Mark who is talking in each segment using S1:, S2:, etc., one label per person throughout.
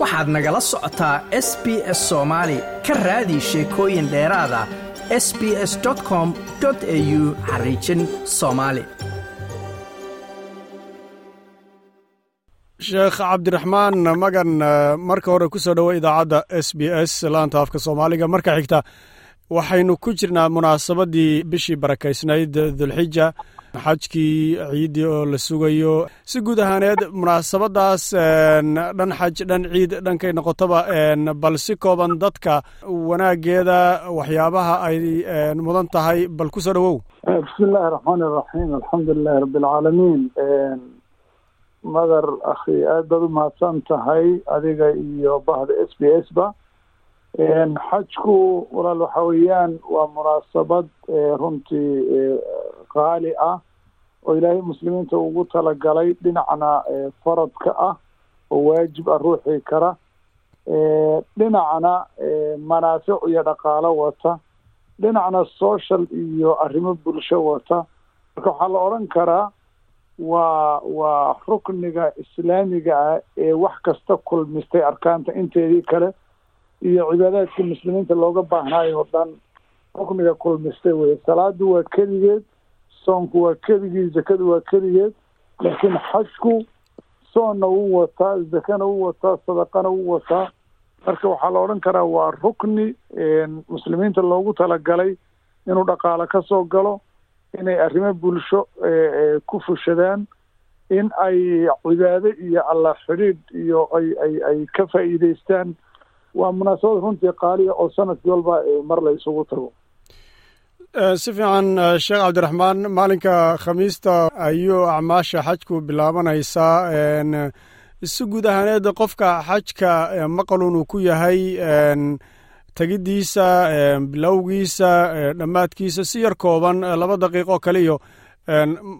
S1: waxaad nagala socotaa s b s soomaali ka raadi sheekooyin dheeraada s b s com au xariijin soomaali
S2: sheekh cabdiraxmaan magan marka hore ku soo dhowo idaacadda s b s laanta afka soomaaliga. Marka xigta waxaynu ku jirnaa munaasabaddii bishii barakaysnayd dulxija xajkii ciiddii oo la sugayo. Si guud ahaaneed munaasabaddaas dhan xaj dhan ciid dhankay noqotoba bal si kooban dadka wanaaggeeda waxyaabaha ay mudan tahay bal ku soo dhowow.
S3: Bismi illaahi raxmaan iraxiim alxamdu lilahi rabbi alcaalamiin madar akhi aad baad u mahadsan tahay adiga iyo bahda s b s ba xajku walaal waxa weeyaan waa munaasabad runtii qaali ah oo ilaahay muslimiinta ugu talagalay dhinacna faradka ah oo waajib ah ruuxii kara. Dhinacna manaafic iyo dhaqaalo wata. Dhinacna social iyo arrimo bulsho wata. Marka waxaa la odhan karaa waa waa rukniga islaamiga ah ee wax kasta kulmistay arkaanta inteedii kale iyo cibaadaadkii muslimiinta looga baahnaayo oo dhan rukniga kulmistay weye salaadu waa keligeed soonku waa keligii zakadu waa keligeed laakiin xajku soonna wuu wataa zakana wuu wataa sadaqana wuu wataa. Marka waxaa la odhan karaa waa rukni muslimiinta loogu talagalay inuu dhaqaalo ka soo galo inay arrimo bulsho ku fushadaan in ay cibaado iyo allah xidhiidh iyo ay ay ay ka faa'iideystaan waa munaasabad runtii qaaliya oo sannadkii walba mar la isugu tago.
S2: Si fiican sheekh cabdiraxmaan maalinka khamiista ayuu acmaasha xajku bilaabanaysaa. Si guud ahaaneed qofka xajka maqalun uu ku yahay tegiddiisa bilowgiisa dhammaadkiisa si yar kooban laba daqiiqo kaliyo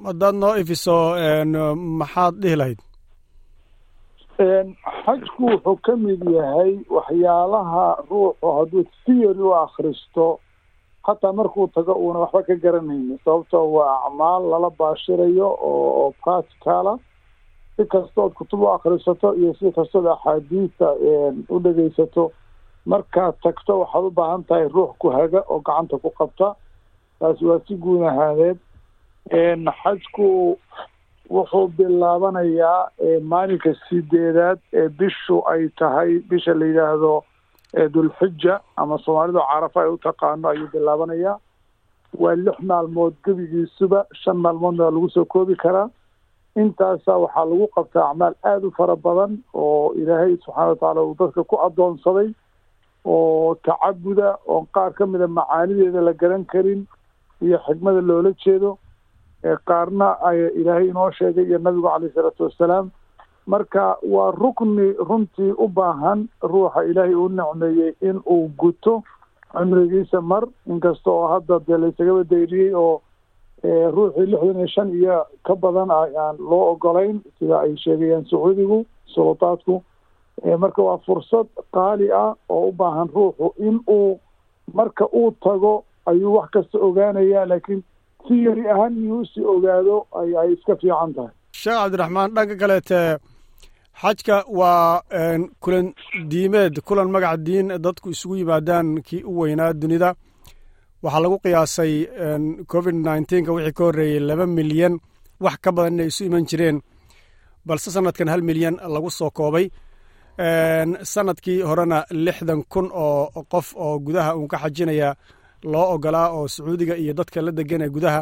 S2: haddaad noo ifiso maxaad dhihi lahayd
S3: xajku wuxuu ka mid yahay waxyaalaha ruuxu hadduu theory u akhristo hataa markuu tago uuna waxba ka garanayni sababtoo waa acmaal lala baashirayo oo practicala si kastood kutub u akhrisato iyo si kastood axaadiista u dhegeysato markaad tagto waxaad u baahan tahay ruux ku haga oo gacanta ku qabta. Taasi waa si guud ahaaneed xajku wuxuu bilaabanayaa maalinka sideedaad ee bishu ay tahay bisha la yidhaahdo dulxija ama soomaalidu carafa ay u taqaano ayuu bilaabanayaa. Waa lix maalmood gebigiisuba shan maalmoodna waa lagu soo koobi karaa. Intaasa waxaa lagu qabtaa acmaal aada u fara badan oo ilaahay subxaana watacaala uu dadka ku addoonsaday oo tacabuda oo qaar ka mida macaanideeda la garan karin iyo xigmada loola jeedo qaarna ay ilaahay inoo sheegay iyo nabigu caleyh isalaatu wassalaam marka waa rukni runtii u baahan ruuxa ilaahay uu nicmeeyey in uu guto cimrigiisa mar inkasta oo hadda dee laysagaba dayriyey oo ruuxii lixdan iyo shan iyo ka badan aan loo ogolayn sida ay sheegayaan sacuudigu sulutaadku marka waa fursad qaali ah oo u baahan ruuxu in uu marka uu tago ayuu wax kasta ogaanaya laakiin si yari ahaan inuu si ogaado ay ay iska fiican tahay.
S2: Sheekh cabdiraxmaan dhanka kaleete xajka waa kulan diimeed kulan magac diin dadku isugu yimaadaan kii u weynaa dunida. Waxaa lagu qiyaasay covid nneteen-ka wixii ka horreeyey laba milyan wax ka badan inay isu iman jireen balse sanadkan hal milyan lagu soo koobay. Sanadkii horena lixdan kun oo qof oo gudaha uun ka xajinaya loo ogolaa oo sacuudiga iyo dadka la degan ee gudaha.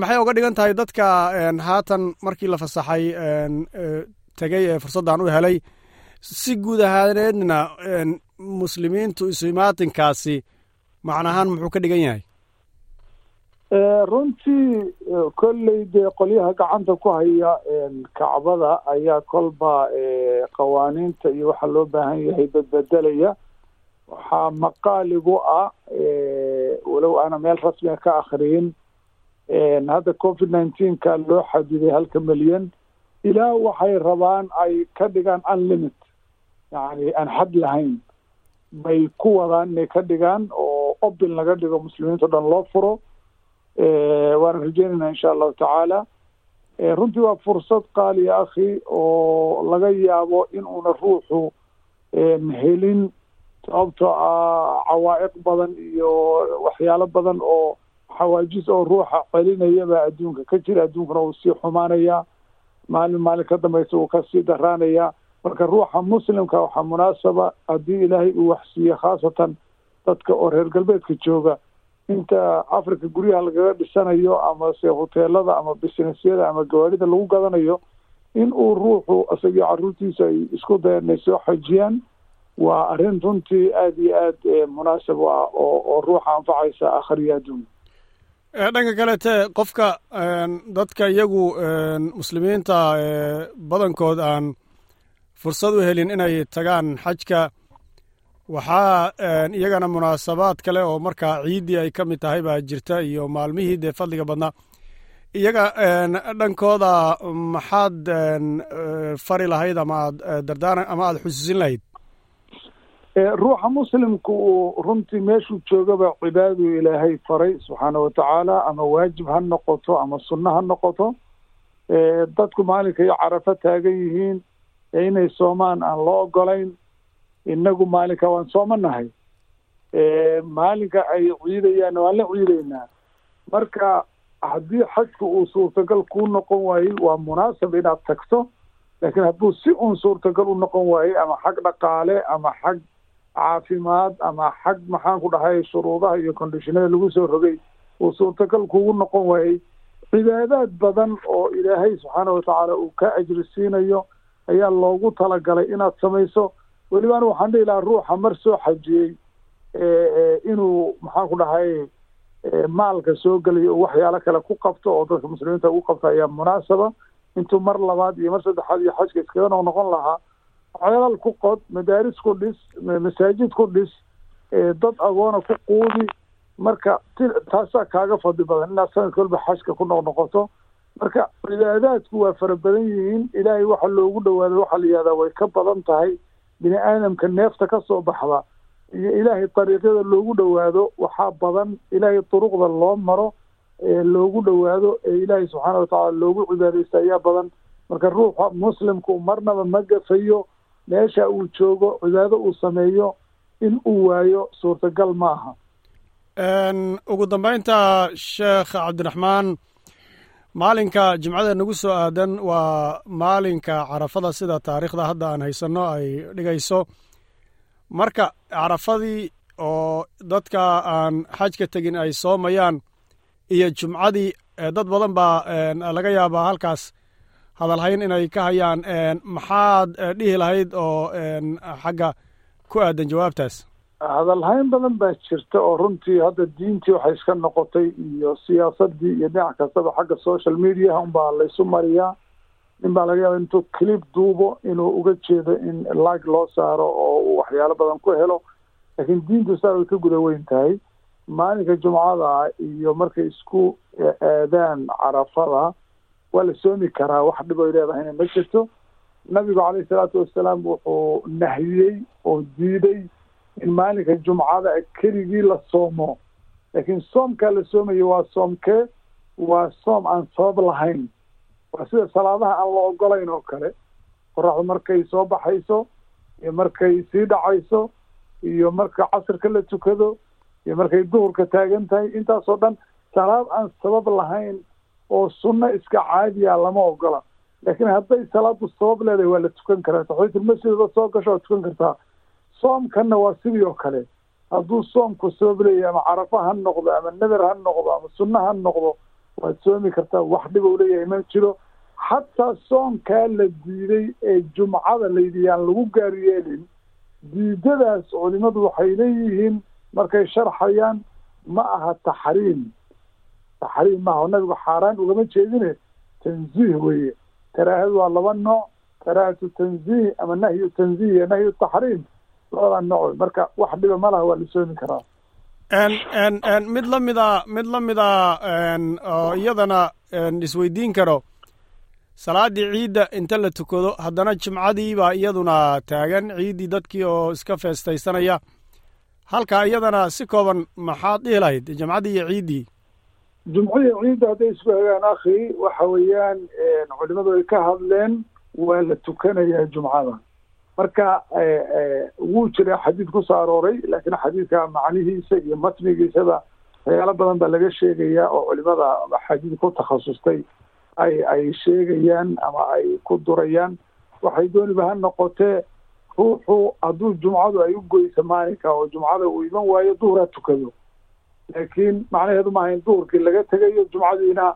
S2: Maxay oga dhigan tahay dadka haatan markii la fasaxay tegey ee fursaddan u helay si guud ahaaneedna muslimiintu isumaatinkaasi macnahaan muxuu ka dhigan yahay?
S3: Runtii kolley dee qolyaha gacanta ku haya kacbada ayaa kolba qawaaniinta iyo waxa loo baahan yahay badbedelaya waxaa maqaaligu ah walow aana meel rasmiga ka akriyin hadda covid nineteenka loo xadiday halka milyan ilaa waxay rabaan ay ka dhigaan unlimit yani aan xad lahayn. Bay ku wadaan inay ka dhigaan oo obil laga dhigo muslimiinta o dhan loo furo. Waana rajeynayna insha allahu tacaala. Runtii waa fursad qaaliya akhi oo laga yaabo in uuna ruuxu helin sababtoo ah cawaa'iq badan iyo waxyaalo badan oo xawaajis oo ruuxa celinayabaa adduunka ka jira. Adduunkana uu sii xumaanayaa maalin maalin ka dambaysa uu ka sii daraanayaa marka ruuxa muslimka waxaa munaasaba haddii ilaahay uu waxsiiye khaasatan dadka oo reer galbeedka jooga inta africa guryaha lagaga dhisanayo ama se hoteelada ama businessyada ama gawaarida lagu gadanayo in uu ruuxu isagii caruurtiisa ay isku inay soo xajiyaan waa arrin runtii aada iyo aad munaasab u ah oo oo ruuxa anfacaysa akhriya adduun.
S2: Dhanka kalete qofka dadka iyagu muslimiinta badankood aan fursad u helin inay tagaan xajka waxaa iyagana munaasabaad kale oo markaa ciiddii ay ka mid tahay baa jirta iyo maalmihii dee fadliga badnaa. Iyaga dhankooda maxaad fari lahayd ama aad dardaaran ama aada xusuusin lahayd
S3: ruuxa muslimku uu runtii meeshuu joogaba cibaaduu ilaahay faray subxaana watacaala ama waajib ha noqoto ama sunno ha noqoto dadku maalinka iyo carafo taagan yihiin inay soomaan aan loo ogolayn inagu maalinka waan soomanahay maalinka ay ciidayaan waan la ciidaynaa. Marka haddii xajku uu suurtagal kuu noqon waayey waa munaasab inaad tagto laakiin hadduu si uun suurtagal u noqon waayey ama xag dhaqaale ama xag caafimaad ama xag maxaan ku dhahay shuruudaha iyo kondishinada lagu soo rogay uu suurtagal kugu noqon waayey cibaadaad badan oo ilaahay subxaana watacaala uu ka ajri siinayo ayaa loogu talagalay inaad samayso. Weliba anu waxaan dhihi lahaa ruuxa mar soo xajiyey inuu maxaan ku dhahay maalka soo gelayo oo waxyaalo kale ku qabto oo dadka muslimiinta ugu qabto ayaa munaasaba. Intuu mar labaad iyo mar saddexaad iyo xajka iskaga noq noqon lahaa ceelal ku qod madaaris ku dhis masaajid ku dhis dad agoona ku quudi. Marka taasaa kaaga fadli badan inaad sanadka walba xajka ku noqnoqoto marka cibaadaadku waa fara badan yihiin. Ilaahay waxa loogu dhawaado waxaa la yihahdaa way ka badan tahay. Bini aadamka neefta ka soo baxda iyo ilaahay dariiqyada loogu dhowaado waxaa badan. Ilaahay duruqda loo maro ee loogu dhowaado ee ilaahay subxaana watacaala loogu cibaadaysta ayaa badan. Marka ruuxa muslimku marnaba ma gafayo meesha uu joogo cibaado uu sameeyo in uu waayo suurtagal ma aha
S2: ugu dambaynta sheekh cabdiraxmaan maalinka jimcada nagu soo aadan waa maalinka carafada sida taariikhda hadda aan haysanno ay dhigayso. Marka carafadii oo dadka aan xajka tegin ay soomayaan iyo jumcadii dad badan baa laga yaabaa halkaas hadalhayn inay ka hayaan maxaad dhihi lahayd oo xagga ku aadan jawaabtaas?
S3: Hadalhayn badan baa jirta oo runtii hadda diintii waxay iska noqotay iyo siyaasadii iyo dhinac kastaba xagga social mediaha unbaa laysu mariyaa nin baa laga yaaba intuu clip duubo inuu uga jeedo in like loo saaro oo uu waxyaalo badan ku helo. Laakiin diintu saa way ka guda weyn tahay. Maalinka jumcada iyo markay isku aadaan carafada waa la soomi karaa wax dhib oy leedahayna ma jirto. Nabigu calayhi salaatu wasalaam wuxuu nahiyey oo diiday in maalinka jumcada keligii la soomo. Laakiin soomkaa la soomayo waa soomkee waa soom aan sabab lahayn. Waa sida salaadaha aan la ogolayn oo kale. Qoraxdu markay soo baxayso iyo markay sii dhacayso iyo marka casirka la tukado iyo markay duhurka taagan tahay intaasoo dhan salaad aan sabab lahayn oo sunno iska caadiya lama ogola. Laakiin hadday salaadu sabab leedahay waa la tukan karaa. Taxiyatulmasjidba soo gasho waad tukan kartaa. Soomkanna waa sidii oo kale. Hadduu soomku sabab leeyahay ama carafa ha noqdo ama nader ha noqdo ama sunno ha noqdo waad soomi kartaa. Wax dhib ou leeyahay ma jiro. Xataa soonkaa la diiday ee jumcada layidhi yaan lagu gaar yeelin diidadaas culimadu waxay leeyihiin markay sharxayaan ma aha taxriim taxriim maaha nabigu xaaraan ugama jeedine? Tanziih weeye. Karaahadu waa laba nooc. Karaahatu tanziih ama nahyu tanziih iyo nahyu taxriim labadaa nooc. Marka wax dhiba ma laha waa la soomi karaa.
S2: Mid la mida mid la mida oo iyadana isweydiin karo. Salaaddii ciidda inta la tukado haddana jimcadii baa iyaduna taagan. Ciiddii dadkii oo iska feestaysanaya. Halkaa iyadana si kooban maxaad dhihi lahayd? Jimcaddii iyo ciiddii
S3: jumcadii ciidda hadday isku hagaan akhi waxa weeyaan culimadu ay ka hadleen waa la tukanayaa jumcada. Marka wuu jira xadiid ku soo arooray laakiin xadiidka macnihiisa iyo matnigiisaba waxyaalo badan baa laga sheegayaa oo culimada xadiid ku takhasustay ay ay sheegayaan ama ay ku durayaan. Waxay dooniba ha noqotee ruuxu hadduu jumcadu ay u goyso maalinka oo jumcada uu iman waayo duhur ha tukado laakiin macnaheedu maaha in duhurkii laga tegayo jumcadiina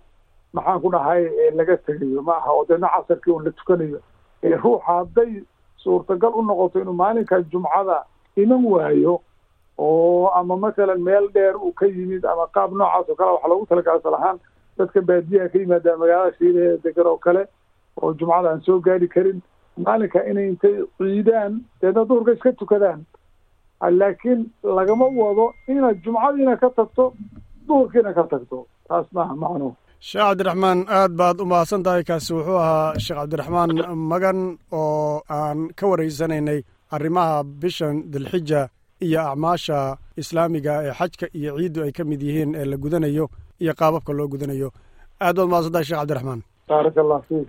S3: maxaan ku dhahay laga tegayo. Ma aha oo deedna casarkii un la tukanayo. Ruuxa hadday suurtagal u noqoto inuu maalinka jumcada iman waayo oo ama masalan meel dheer uu ka yimid ama qaab noocaas oo kale waxa loogu talagala asal ahaan dadka baadiyaha ka yimaadaan magaalada shiilahe degan oo kale oo jumcada aan soo gaari karin maalinka inay intay ciidaan deedna duhurka iska tukadaan laakiin lagama wado inaad jumcadiina ka tagto duhurkiina ka tagto. Taas maaha macnuhu
S2: sheekh cabdiraxmaan aad baad u mahadsan tahay kaasi wuxuu ahaa sheekh cabdiraxmaan magan oo aan ka waraysanaynay arrimaha bishan dilxija iyo acmaasha islaamiga ee xajka iyo ciiddu ay ka mid yihiin ee la gudanayo iyo qaababka loo gudanayo. Aad baad mahadsan tahay sheekh cabdiraxmaan.
S3: Baaraka allah fiik